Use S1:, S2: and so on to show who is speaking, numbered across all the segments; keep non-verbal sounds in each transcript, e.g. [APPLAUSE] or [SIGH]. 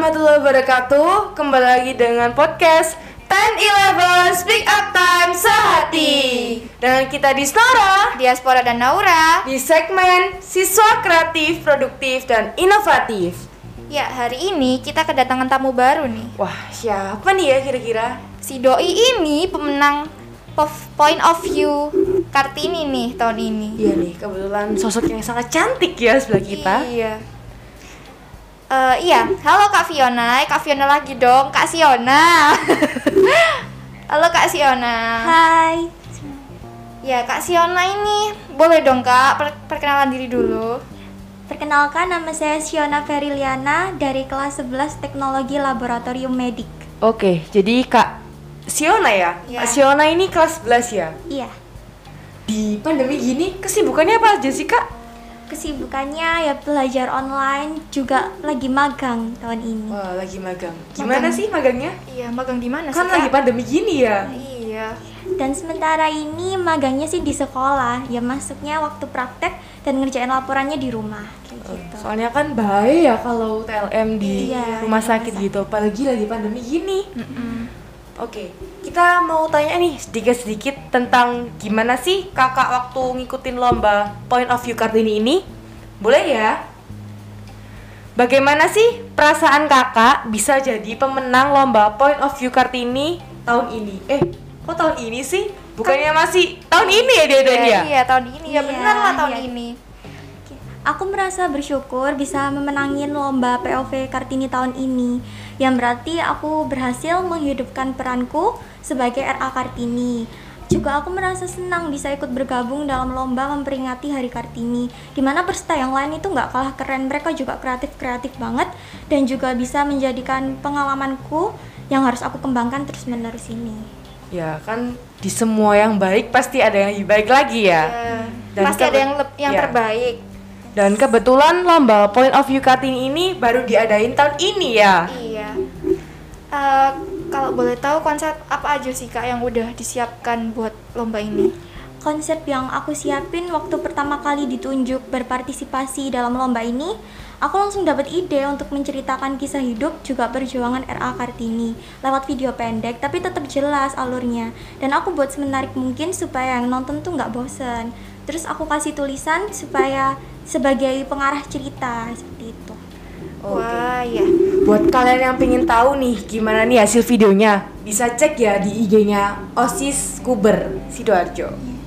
S1: warahmatullahi wabarakatuh Kembali lagi dengan podcast 10-11 Speak Up Time Sehati Dengan kita di Snora
S2: Diaspora dan Naura.
S1: Di segmen Siswa Kreatif, Produktif, dan Inovatif
S2: Ya, hari ini kita kedatangan tamu baru nih.
S1: Wah, siapa nih ya kira-kira?
S2: Si Doi ini pemenang Point of View Kartini nih tahun ini.
S1: Iya nih, kebetulan sosok yang sangat cantik ya sebelah kita
S2: Iya. Eh, iya, halo Kak Fiona, Kak Fiona lagi dong, Kak Siona. [LAUGHS] halo Kak Siona.
S3: Hai,
S2: Ya, Kak Siona ini boleh dong Kak per- perkenalan diri dulu.
S3: perkenalkan nama saya Siona Feriliana dari kelas 11 Teknologi Laboratorium Medik.
S1: Oke, jadi Kak Siona ya?
S2: Iya.
S1: Kak Siona ini kelas 11 ya?
S3: Iya,
S1: Di pandemi gini, kesibukannya apa aja sih Kak?
S3: Kesibukannya ya belajar online, juga lagi magang tahun ini.
S1: Wah, lagi magang. Gimana
S2: Magang.
S1: sih magangnya?
S2: Iya, magang di mana sih
S1: Kan lagi pandemi gini ya.
S2: Iya.
S3: Dan sementara ini magangnya sih di sekolah, ya masuknya waktu praktek dan ngerjain laporannya di rumah kayak gitu.
S1: Soalnya kan bahaya ya kalau TLM di
S3: Iya,
S1: rumah
S3: di
S1: sakit
S3: rumah
S1: gitu, apalagi lagi pandemi gini.
S2: Mm-mm.
S1: Oke, kita mau tanya nih sedikit-sedikit tentang gimana sih kakak waktu ngikutin lomba Point of View Kartini ini? Boleh ya? Bagaimana sih perasaan kakak bisa jadi pemenang lomba Point of View Kartini tahun ini? Eh, kok tahun ini sih? Bukannya masih tahun ini ya dia Dan
S2: Iya,
S1: ya?
S2: iya, tahun ini ya
S3: Iya,
S2: benar lah tahun
S3: iya.
S2: ini.
S3: Aku merasa bersyukur bisa memenangin lomba POV Kartini tahun ini Yang berarti aku berhasil menghidupkan peranku sebagai RA Kartini Juga aku merasa senang bisa ikut bergabung dalam lomba memperingati Hari Kartini Di mana peserta yang lain itu nggak kalah keren, mereka juga kreatif-kreatif banget Dan juga bisa menjadikan pengalamanku yang harus aku kembangkan terus menerus ini
S1: Ya kan di semua yang baik pasti ada yang lebih baik lagi ya.
S2: Iya.
S1: Dan
S2: Pasti ada yang yang
S1: Iya.
S2: terbaik.
S1: Dan kebetulan lomba Point of View Kartini ini baru diadain tahun ini ya.
S2: Iya. Eh, kalau boleh tahu konsep apa aja sih Kak yang udah disiapkan buat lomba ini?
S3: Konsep yang aku siapin waktu pertama kali ditunjuk berpartisipasi dalam lomba ini, aku langsung dapat ide untuk menceritakan kisah hidup juga perjuangan RA Kartini lewat video pendek tapi tetap jelas alurnya dan aku buat semenarik mungkin supaya yang nonton tuh nggak bosen. Terus aku kasih tulisan supaya sebagai pengarah cerita seperti itu.
S2: Wah, ya.
S1: Buat kalian yang pengen tahu nih gimana nih hasil videonya, bisa cek ya di IG-nya Osis Kuber Sidoarjo.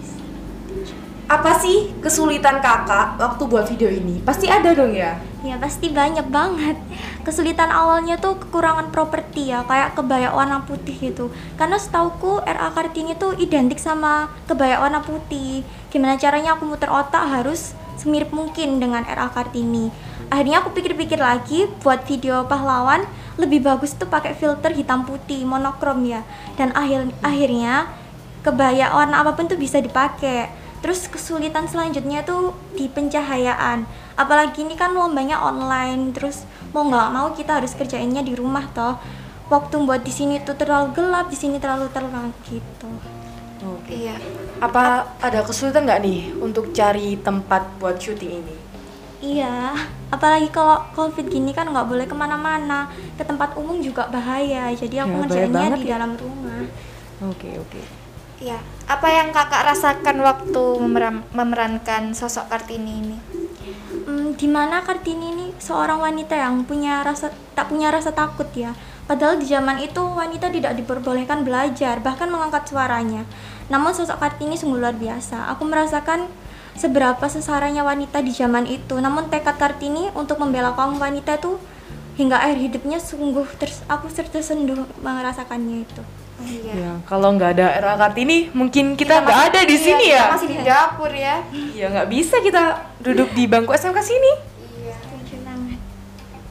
S1: Apa sih kesulitan kakak waktu buat video ini? Pasti ada dong ya.
S3: Ya pasti banyak banget. Kesulitan awalnya tuh kekurangan properti ya, kayak kebaya warna putih gitu. Karena setauku RA Kartini tuh identik sama kebaya warna putih. Gimana caranya aku muter otak harus semirip mungkin dengan RA Kartini. Akhirnya aku pikir-pikir lagi buat video pahlawan lebih bagus tuh pakai filter hitam putih monokrom ya. Dan akhir akhirnya kebaya warna apa pun tuh bisa dipakai. Terus kesulitan selanjutnya tuh di pencahayaan. Apalagi ini kan lombanya online, terus mau nggak mau kita harus kerjainnya di rumah toh. Waktu buat di sini tuh terlalu gelap, di sini terlalu terang gitu.
S1: Oke.
S2: Iya.
S1: Apa ada kesulitan nggak nih untuk cari tempat buat syuting ini?
S3: Iya, apalagi kalau covid gini kan nggak boleh ke mana-mana, ke tempat umum juga bahaya. Jadi
S1: Ya,
S3: aku
S1: bahaya
S3: ngerjainnya di
S1: ya.
S3: dalam rumah.
S1: Oke oke.
S2: Iya. Apa yang Kakak rasakan waktu memeran- memerankan sosok Kartini ini?
S3: Hmm, di mana Kartini ini seorang wanita yang punya rasa tak punya rasa takut ya. Padahal di zaman itu wanita tidak diperbolehkan belajar bahkan mengangkat suaranya. Namun sosok Kartini sungguh luar biasa. Aku merasakan seberapa sesaranya wanita di zaman itu. Namun tekad Kartini untuk membela kaum wanita itu hingga akhir hidupnya sungguh ters aku tersenduh merasakannya itu.
S2: Iya.
S1: Ya, kalau nggak ada RA Kartini, mungkin kita nggak ada di
S2: iya,
S1: sini
S2: kita
S1: ya.
S2: Masih di dapur ya.
S1: Ya nggak bisa kita duduk di bangku SMK sini.
S2: Iya.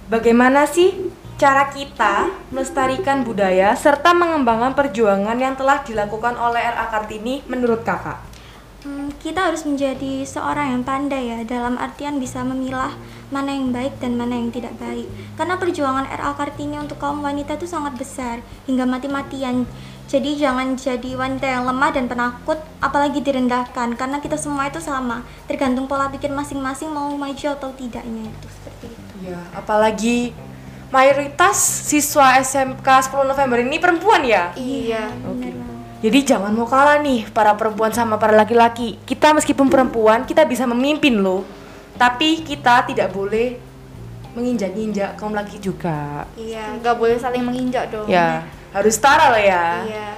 S1: Bagaimana sih cara kita melestarikan budaya serta mengembangkan perjuangan yang telah dilakukan oleh RA Kartini menurut kakak?
S3: Hmm, kita harus menjadi seorang yang pandai ya dalam artian bisa memilah mana yang baik dan mana yang tidak baik karena perjuangan RA Kartini untuk kaum wanita itu sangat besar hingga mati-matian jadi jangan jadi wanita yang lemah dan penakut apalagi direndahkan karena kita semua itu sama tergantung pola pikir masing-masing mau maju atau tidaknya itu seperti itu
S1: Ya, apalagi mayoritas siswa SMK 10 November ini perempuan ya?
S2: Iya.
S1: Oke. Jadi jangan mau kalah nih para perempuan sama para laki-laki. Kita meskipun perempuan, kita bisa memimpin loh. Tapi kita tidak boleh menginjak-injak kaum laki juga.
S2: Iya, nggak boleh saling menginjak dong.
S1: Ya, harus setara lah ya.
S2: Iya.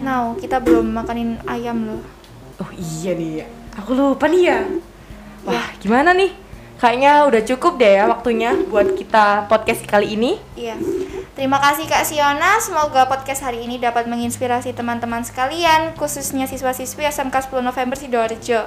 S2: Now, kita belum makanin ayam loh.
S1: Oh iya nih, aku lupa nih ya. Wah, gimana nih? Kayaknya udah cukup deh ya waktunya buat kita podcast kali ini.
S2: Iya. Terima kasih Kak Siona. Semoga podcast hari ini dapat menginspirasi teman-teman sekalian, khususnya siswa-siswi SMK 10 November Sidoarjo,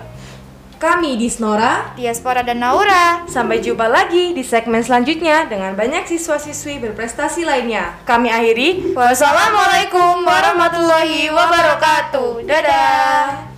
S1: Kami di Snora,
S2: Diaspora dan Naura.
S1: sampai jumpa lagi di segmen selanjutnya dengan banyak siswa-siswi berprestasi lainnya. Kami akhiri.
S2: Wassalamualaikum warahmatullahi wabarakatuh. Dadah.